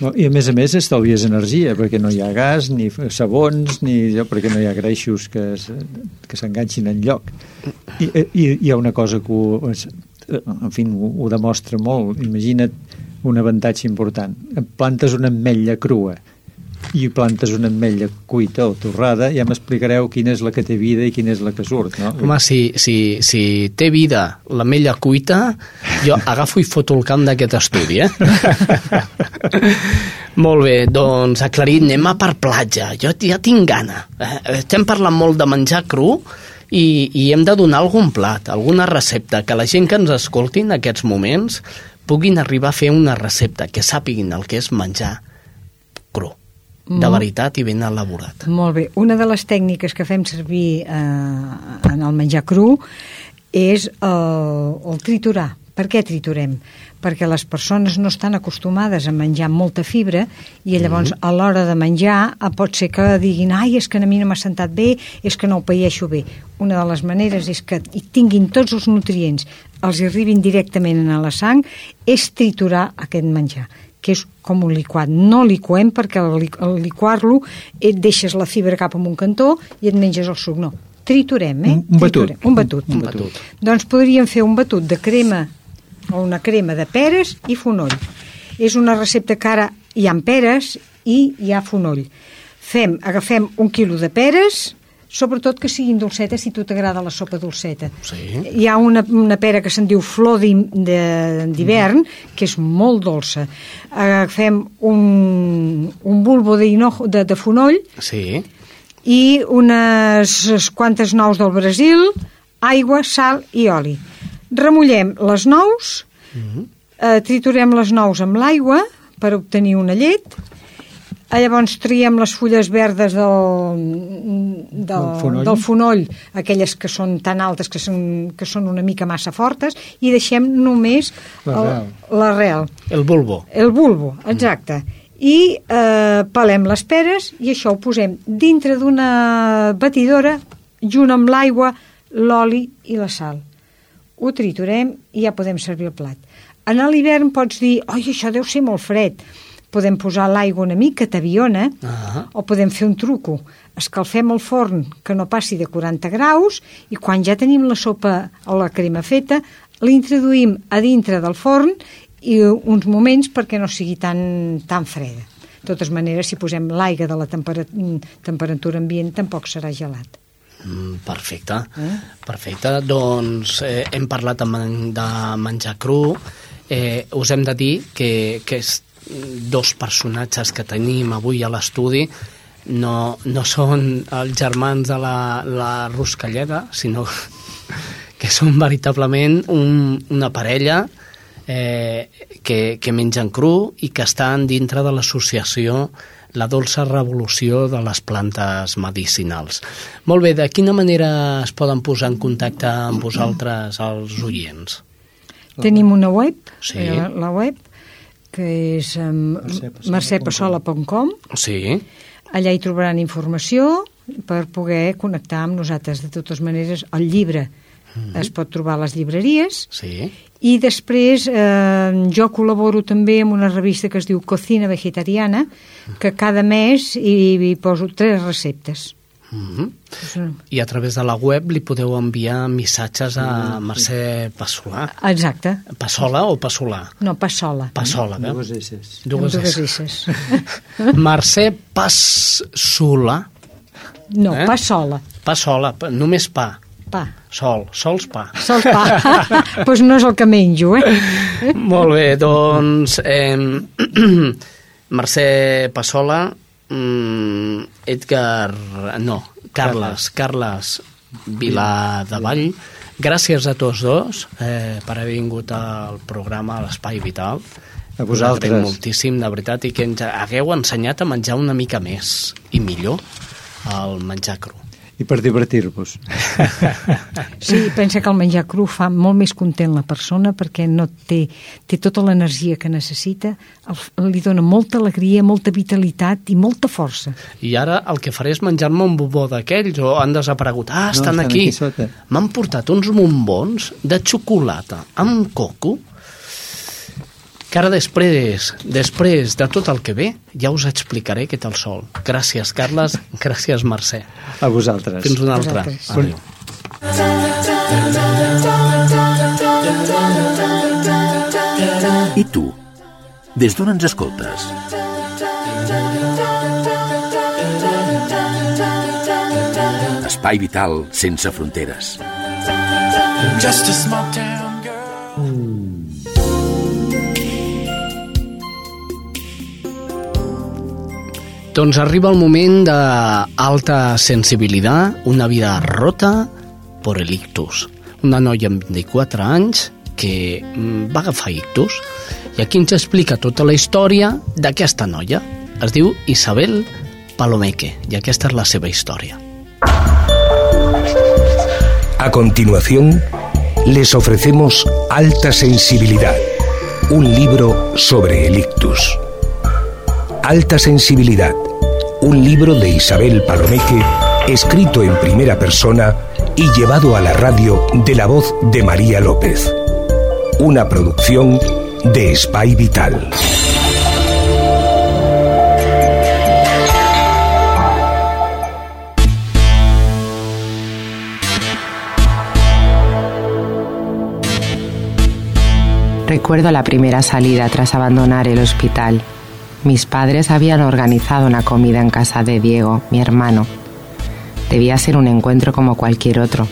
[SPEAKER 4] No, I a més a més estalvies energia, perquè no hi ha gas, ni sabons, ni allò, perquè no hi ha greixos que, que s'enganxin en lloc. I, I hi ha una cosa que ho, en fi, ho, ho demostra molt. Imagina't un avantatge important. Plantes una ametlla crua i plantes una ametlla cuita o torrada, ja m'explicareu quina és la que té vida i quina és la que surt, no?
[SPEAKER 1] Home, si, si, si té vida l'amella cuita, jo agafo i foto el camp d'aquest estudi, eh? molt bé, doncs aclarit, anem a per platja. Jo ja tinc gana. Eh, Estem parlant molt de menjar cru i, i hem de donar algun plat, alguna recepta, que la gent que ens escolti en aquests moments puguin arribar a fer una recepta, que sàpiguin el que és menjar de
[SPEAKER 3] Molt-
[SPEAKER 1] veritat i ben elaborat.
[SPEAKER 3] Molt bé. Una de les tècniques que fem servir eh, en el menjar cru és el, el triturar. Per què triturem? Perquè les persones no estan acostumades a menjar molta fibra i llavors a l'hora de menjar eh, pot ser que diguin ai, és que a mi no m'ha sentat bé, és que no ho paeixo bé. Una de les maneres és que hi tinguin tots els nutrients, els arribin directament a la sang, és triturar aquest menjar que és com un liquat. No liquem perquè al, li- al liquar-lo et deixes la fibra cap en un cantó i et menges el suc. No, triturem, eh?
[SPEAKER 4] Un- un batut.
[SPEAKER 3] Triturem. Un batut.
[SPEAKER 4] Un batut.
[SPEAKER 3] Doncs podríem fer un batut de crema o una crema de peres i fonoll. És una recepta que ara hi ha peres i hi ha fonoll. Fem, agafem un quilo de peres, sobretot que siguin dolcetes si tu t'agrada la sopa dolceta.
[SPEAKER 1] Sí.
[SPEAKER 3] Hi ha una, una pera que se'n diu flor d'hivern, que és molt dolça. Agafem un, un bulbo de, hinojo, de, de fonoll
[SPEAKER 1] Sí,
[SPEAKER 3] i unes quantes nous del Brasil, aigua, sal i oli. Remullem les nous, eh, triturem les nous amb l'aigua per obtenir una llet, llavors triem les fulles verdes del, del,
[SPEAKER 4] Del fonoll.
[SPEAKER 3] del fonoll, aquelles que són tan altes que són, que són una mica massa fortes, i deixem només
[SPEAKER 4] L'arrel.
[SPEAKER 3] el-
[SPEAKER 1] el bulbo.
[SPEAKER 3] El bulbo, exacte. I eh, pelem les peres i això ho posem dintre d'una batidora junt amb l'aigua, l'oli i la sal. Ho triturem i ja podem servir el plat. En l'hivern pots dir, oi, això deu ser molt fred. Podem posar l'aigua una mica, t'aviona,
[SPEAKER 1] Ah.
[SPEAKER 3] o podem fer un truco. Escalfem el forn que no passi de 40 graus i quan ja tenim la sopa o la crema feta, l'introduïm a dintre del forn i uns moments perquè no sigui tan, tan freda. De totes maneres, si posem l'aigua de la tempera temperatura ambient, tampoc serà gelat.
[SPEAKER 1] Mm, Perfecte, perfecte. Doncs eh, hem parlat de menjar cru. Eh, us hem de dir que, que és dos personatges que tenim avui a l'estudi no, no són els germans de la, la Ruscalleda, sinó que són veritablement un, una parella eh, que, que mengen cru i que estan dintre de l'associació la dolça revolució de les plantes medicinals. Molt bé, de quina manera es poden posar en contacte amb vosaltres els oients?
[SPEAKER 3] Tenim una web,
[SPEAKER 1] Sí.
[SPEAKER 3] eh, la, la web, que és um, mercepassola.com.
[SPEAKER 1] Sí,
[SPEAKER 3] Allà hi trobaran informació per poder connectar amb nosaltres. De totes maneres, el llibre es pot trobar a les llibreries
[SPEAKER 1] sí.
[SPEAKER 3] i després eh, jo col·laboro també amb una revista que es diu Cocina Vegetariana que cada mes hi, hi poso tres receptes.
[SPEAKER 1] Mm -hmm. I a través de la web li podeu enviar missatges a Mercè Passolà.
[SPEAKER 3] Exacte.
[SPEAKER 1] Passola o Passolà?
[SPEAKER 3] No, pas sola.
[SPEAKER 1] Passola, veu?
[SPEAKER 4] Dues esses.
[SPEAKER 1] Dues
[SPEAKER 3] dues esses.
[SPEAKER 1] Mercè Passola.
[SPEAKER 3] No,
[SPEAKER 1] Eh?
[SPEAKER 3] pas sola.
[SPEAKER 1] Pa sola, pa- només pa.
[SPEAKER 3] Pa.
[SPEAKER 1] Sol, sols pa.
[SPEAKER 3] Sols pa. Doncs pues no és el que menjo, eh?
[SPEAKER 1] Molt bé, doncs... Eh, Mercè Passola, mm, Edgar... No, Carles, Carles Viladevall. Gràcies a tots dos eh, per haver vingut al programa a l'Espai Vital.
[SPEAKER 4] A vosaltres.
[SPEAKER 1] Us moltíssim, de veritat, i que ens hagueu ensenyat a menjar una mica més i millor el menjar cru.
[SPEAKER 4] I per divertir-vos.
[SPEAKER 3] Sí, pensa que el menjar cru fa molt més content la persona perquè no té, té tota l'energia que necessita, el, li dona molta alegria, molta vitalitat i molta força.
[SPEAKER 1] I ara el que faré és menjar-me un bobó d'aquells o han desaparegut. Ah, estan,
[SPEAKER 4] estan
[SPEAKER 1] aquí.
[SPEAKER 4] aquí.
[SPEAKER 1] M'han portat uns bombons de xocolata amb coco que ara després, després de tot el que ve, ja us explicaré què té el sol. Gràcies, Carles. Gràcies, Mercè.
[SPEAKER 4] A vosaltres.
[SPEAKER 1] Fins una altra. Adéu.
[SPEAKER 2] I tu? Des d'on ens escoltes? Espai vital sense fronteres.
[SPEAKER 13] Just a small town girl.
[SPEAKER 1] Doncs arriba el moment d'alta sensibilitat, una vida rota por el ictus. Una noia amb 24 anys que mm, va agafar ictus i aquí ens explica tota la història d'aquesta noia. Es diu Isabel Palomeque i aquesta és la seva història.
[SPEAKER 14] A continuación, les ofrecemos Alta Sensibilidad, un libro sobre el ictus. Alta Sensibilidad, un libro de Isabel Palomeque, escrito en primera persona y llevado a la radio de la voz de María López. Una producción de Spy Vital.
[SPEAKER 15] Recuerdo la primera salida tras abandonar el hospital. Mis padres habían organizado una comida en casa de Diego, mi hermano. Debía ser un encuentro como cualquier otro.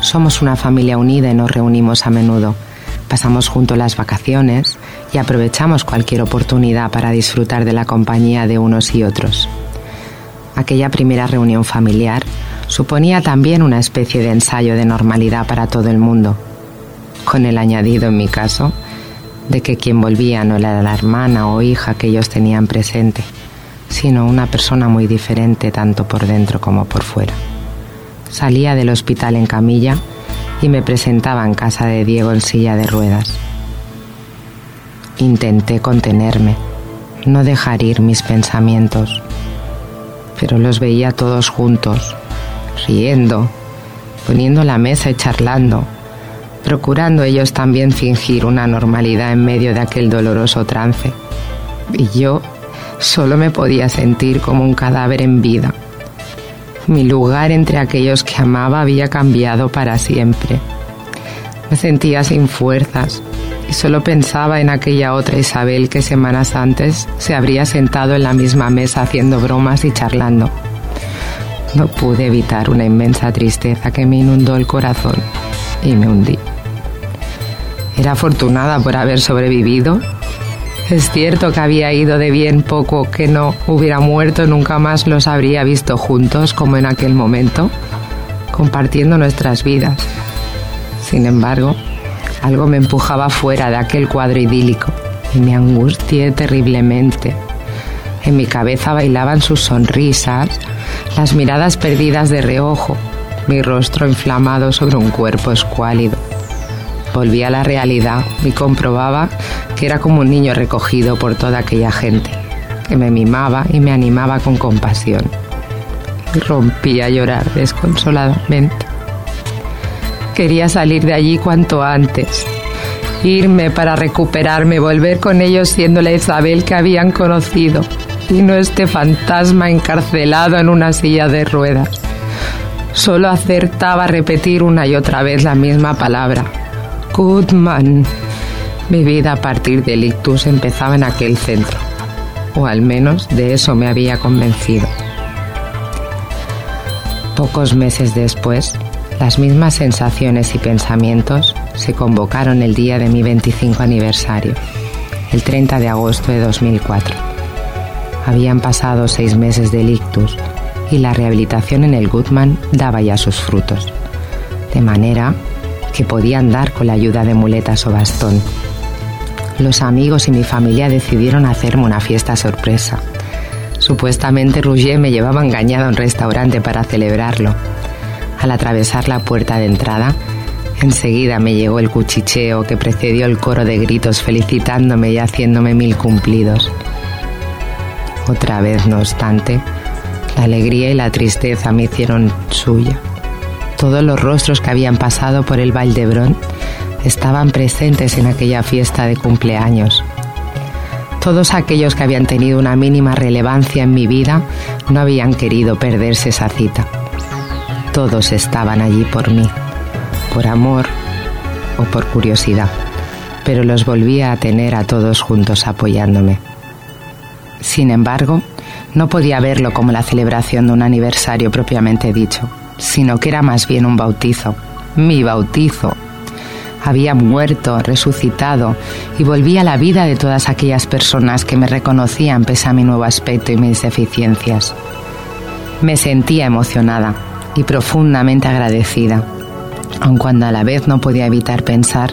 [SPEAKER 15] Somos una familia unida y nos reunimos a menudo. Pasamos juntos las vacaciones y aprovechamos cualquier oportunidad para disfrutar de la compañía de unos y otros. Aquella primera reunión familiar suponía también una especie de ensayo de normalidad para todo el mundo, con el añadido en mi caso de que quien volvía no era la hermana o hija que ellos tenían presente, sino una persona muy diferente tanto por dentro como por fuera. Salía del hospital en camilla y me presentaba en casa de Diego en silla de ruedas. Intenté contenerme, no dejar ir mis pensamientos, pero los veía todos juntos, riendo, poniendo la mesa y charlando, procurando ellos también fingir una normalidad en medio de aquel doloroso trance. Y yo solo me podía sentir como un cadáver en vida. Mi lugar entre aquellos que amaba había cambiado para siempre. Me sentía sin fuerzas y solo pensaba en aquella otra Isabel que semanas antes se habría sentado en la misma mesa haciendo bromas y charlando. No pude evitar una inmensa tristeza que me inundó el corazón y me hundí. Era afortunada por haber sobrevivido. Es cierto que había ido de bien poco que no hubiera muerto, nunca más los habría visto juntos como en aquel momento, compartiendo nuestras vidas. Sin embargo, algo me empujaba fuera de aquel cuadro idílico y me angustié terriblemente. En mi cabeza bailaban sus sonrisas, las miradas perdidas de reojo, mi rostro inflamado sobre un cuerpo escuálido. Volví a la realidad y comprobaba que era como un niño recogido por toda aquella gente, que me mimaba y me animaba con compasión. Y rompí a llorar desconsoladamente. Quería salir de allí cuanto antes, irme para recuperarme, volver con ellos siendo la Isabel que habían conocido y no este fantasma encarcelado en una silla de ruedas. Solo acertaba a repetir una y otra vez la misma palabra. Goodman. Mi vida a partir del ictus empezaba en aquel centro, o al menos de eso me había convencido. Pocos meses después, Las mismas sensaciones y pensamientos se convocaron el día de mi 25 aniversario, el 30 de agosto de 2004. Habían pasado seis meses del ictus y la rehabilitación en el Goodman daba ya sus frutos, de manera que podía andar con la ayuda de muletas o bastón. Los amigos y mi familia decidieron hacerme una fiesta sorpresa. Supuestamente Rouget me llevaba engañado a un restaurante para celebrarlo. Al atravesar la puerta de entrada, enseguida me llegó el cuchicheo que precedió el coro de gritos felicitándome y haciéndome mil cumplidos. Otra vez, no obstante, la alegría y la tristeza me hicieron suya. Todos los rostros que habían pasado por el Valdebrón estaban presentes en aquella fiesta de cumpleaños. Todos aquellos que habían tenido una mínima relevancia en mi vida no habían querido perderse esa cita. Todos estaban allí por mí, por amor o por curiosidad, pero los volvía a tener a todos juntos apoyándome. Sin embargo, no podía verlo como la celebración de un aniversario propiamente dicho, sino que era más bien un bautizo, mi bautizo. Había muerto, resucitado y volví a la vida de todas aquellas personas que me reconocían pese a mi nuevo aspecto y mis deficiencias. Me sentía emocionada y profundamente agradecida, aun cuando a la vez no podía evitar pensar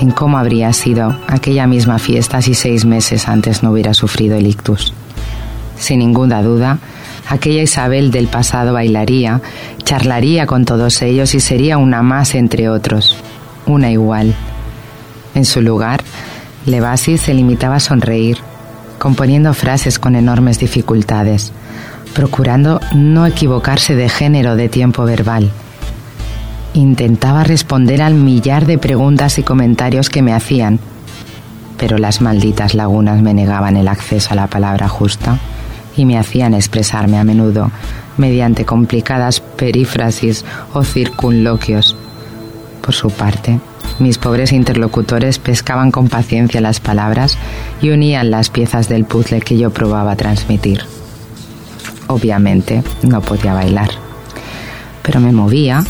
[SPEAKER 15] en cómo habría sido aquella misma fiesta si seis meses antes no hubiera sufrido el ictus. Sin ninguna duda, aquella Isabel del pasado bailaría, charlaría con todos ellos y sería una más entre otros, una igual. En su lugar, Levasi se limitaba a sonreír, componiendo frases con enormes dificultades, procurando no equivocarse de género de tiempo verbal. Intentaba responder al millar de preguntas y comentarios que me hacían, pero las malditas lagunas me negaban el acceso a la palabra justa y me hacían expresarme a menudo mediante complicadas perífrasis o circunloquios. Por su parte, mis pobres interlocutores pescaban con paciencia las palabras y unían las piezas del puzzle que yo probaba transmitir. Obviamente no podía bailar, pero me movía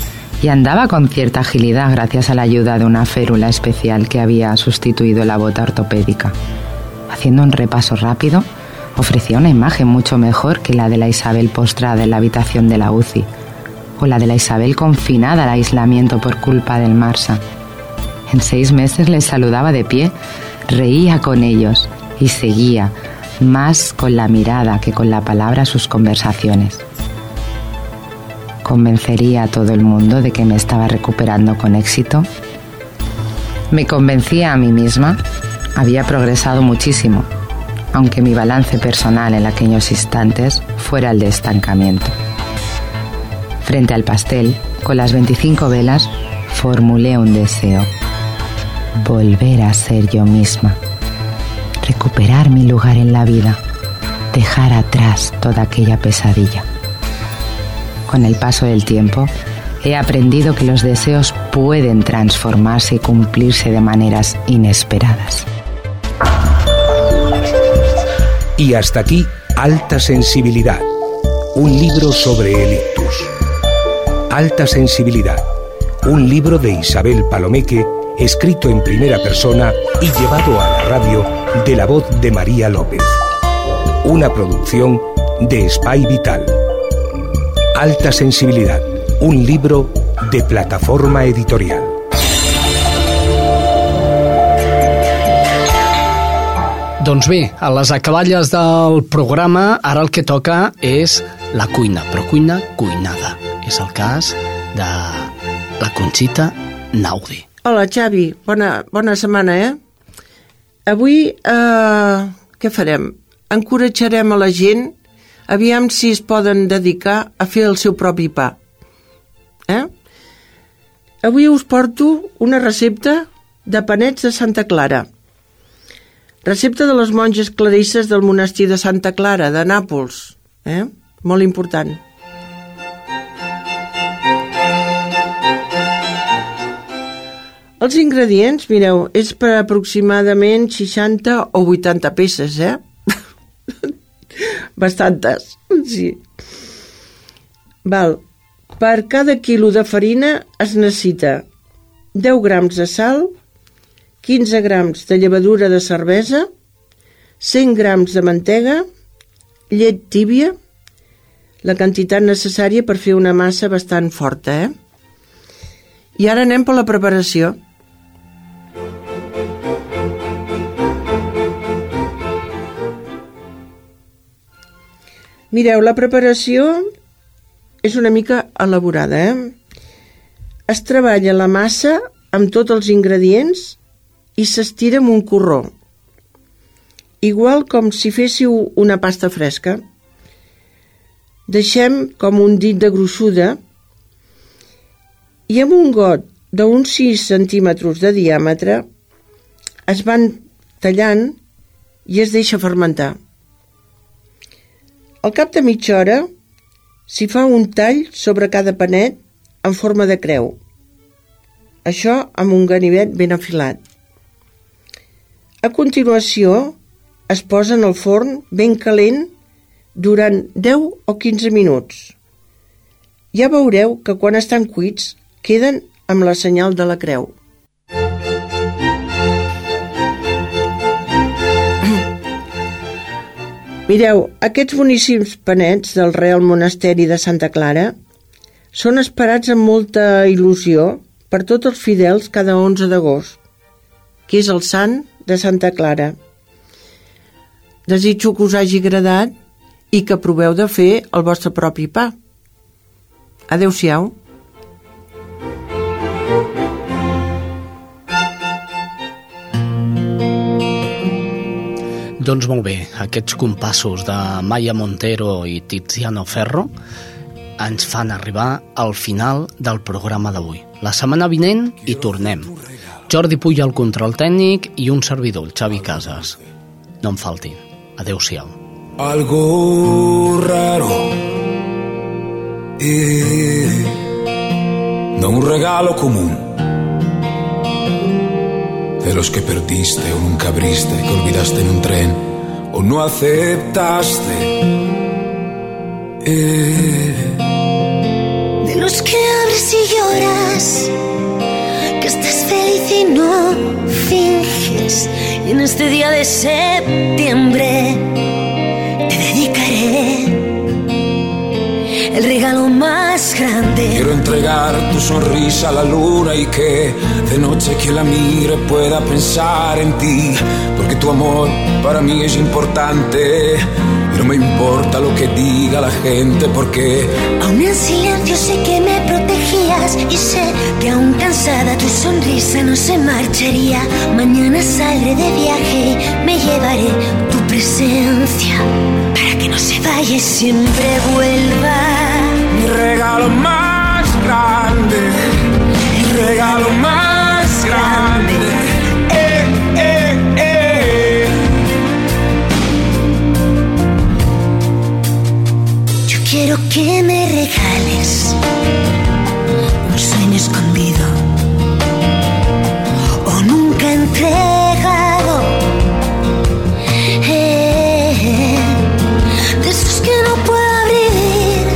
[SPEAKER 15] y andaba con cierta agilidad gracias a la ayuda de una férula especial que había sustituido la bota ortopédica. Haciendo un repaso rápido, ofrecía una imagen mucho mejor que la de la Isabel postrada en la habitación de la UCI o la de la Isabel confinada al aislamiento por culpa del Marsa. En seis meses les saludaba de pie, reía con ellos y seguía, más con la mirada que con la palabra, sus conversaciones. ¿Convencería a todo el mundo de que me estaba recuperando con éxito? Me convencía a mí misma. Había progresado muchísimo, aunque mi balance personal en aquellos instantes fuera el de estancamiento. Frente al pastel, con las 25 velas, formulé un deseo. Volver a ser yo misma. Recuperar mi lugar en la vida. Dejar atrás toda aquella pesadilla. Con el paso del tiempo, he aprendido que los deseos pueden transformarse y cumplirse de maneras inesperadas.
[SPEAKER 14] Y hasta aquí, Alta Sensibilidad, un libro sobre el ictus. Alta Sensibilidad, un libro de Isabel Palomeque, escrito en primera persona y llevado a la radio de la voz de María López. Una producción de Spy Vital. Alta Sensibilidad, un libro de plataforma editorial.
[SPEAKER 1] Doncs bé, a les acaballes del programa ara el que toca és la cuina, però cuina cuinada. És el cas de la Conxita Naudi.
[SPEAKER 16] Hola, Xavi. Bona, bona setmana, eh? Avui, eh, què farem? Encoratjarem a la gent aviam si es poden dedicar a fer el seu propi pa. Eh? Avui us porto una recepta de panets de Santa Clara. Recepta de les monges clarisses del monestir de Santa Clara, de Nàpols. Eh? Molt important. Els ingredients, mireu, és per aproximadament 60 o 80 peces, eh? Bastantes, sí. Val. Per cada quilo de farina es necessita 10 grams de sal, 15 grams de llevadura de cervesa, 100 grams de mantega, llet tíbia, la quantitat necessària per fer una massa bastant forta, eh? I ara anem per la preparació. Mireu, la preparació és una mica elaborada, eh? Es treballa la massa amb tots els ingredients i s'estira amb un corró, igual com si féssiu una pasta fresca. Deixem com un dit de gruixuda i amb un got d'uns 6 centímetres de diàmetre es van tallant i es deixa fermentar. Al cap de mitja hora s'hi fa un tall sobre cada panet en forma de creu. Això amb un ganivet ben afilat. A continuació es posa en el forn ben calent durant 10 o 15 minuts. Ja veureu que quan estan cuits queden amb la senyal de la creu. Mireu, aquests boníssims panets del Real Monasteri de Santa Clara són esperats amb molta il·lusió per tots els fidels cada 11 d'agost, que és el sant de Santa Clara. Desitjo que us hagi agradat i que proveu de fer el vostre propi pa. Adeu-siau.
[SPEAKER 1] Doncs molt bé, aquests compassos de Maya Montero i Tiziano Ferro ens fan arribar al final del programa d'avui. La setmana vinent hi tornem. Jordi Puig al control tècnic i un servidor, el Xavi Casas. No em faltin. Adeu-siau.
[SPEAKER 13] Algo raro. Eh, no un regalo común. De los que perdiste o nunca abriste, que olvidaste en un tren o no aceptaste. Eh,
[SPEAKER 17] Y en este día de septiembre te dedicaré el regalo más grande.
[SPEAKER 13] Quiero entregar tu sonrisa a la luna y que de noche quien la mire pueda pensar en ti, porque tu amor para mí es importante. Y no me importa lo que diga la gente, porque
[SPEAKER 17] Aún en silencio sé que me y sé que aún cansada tu sonrisa no se marcharía. Mañana saldré de viaje y me llevaré tu presencia para que no se vaya y siempre vuelva.
[SPEAKER 13] mi regalo más grande, mi regalo más grande. Eh, eh, eh.
[SPEAKER 17] Yo quiero que me regales escondido o nunca entregado. Eh, de esos que no puedo abrir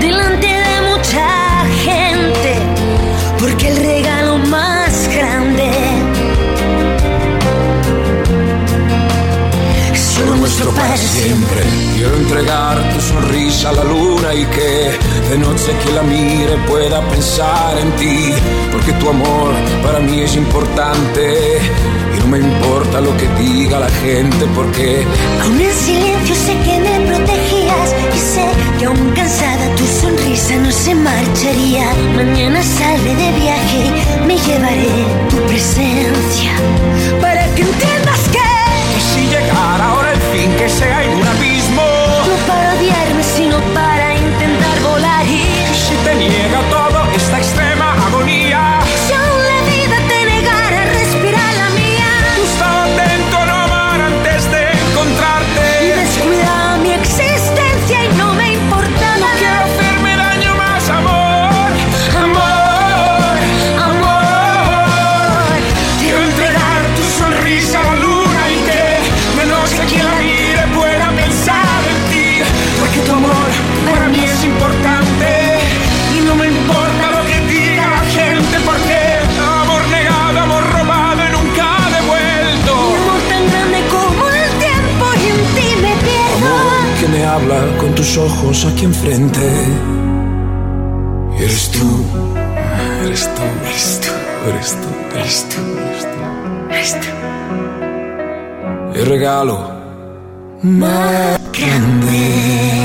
[SPEAKER 17] delante de mucha gente, porque el regalo más grande es solo nuestro para siempre.
[SPEAKER 13] Quiero entregar tu sonrisa a la luna y que de noche quien la mire pueda pensar en ti, porque tu amor para mí es importante y no me importa lo que diga la gente, porque
[SPEAKER 17] Aún en silencio sé que me protegías y sé que aún cansada tu sonrisa no se marcharía. Mañana saldré de viaje, me llevaré tu presencia para que entiendas que
[SPEAKER 13] y si llegara ahora el fin que sea en un tus ojos aquí enfrente. Eres tú, eres tú, eres tú, eres tú, eres tú, eres tú. El regalo más grande.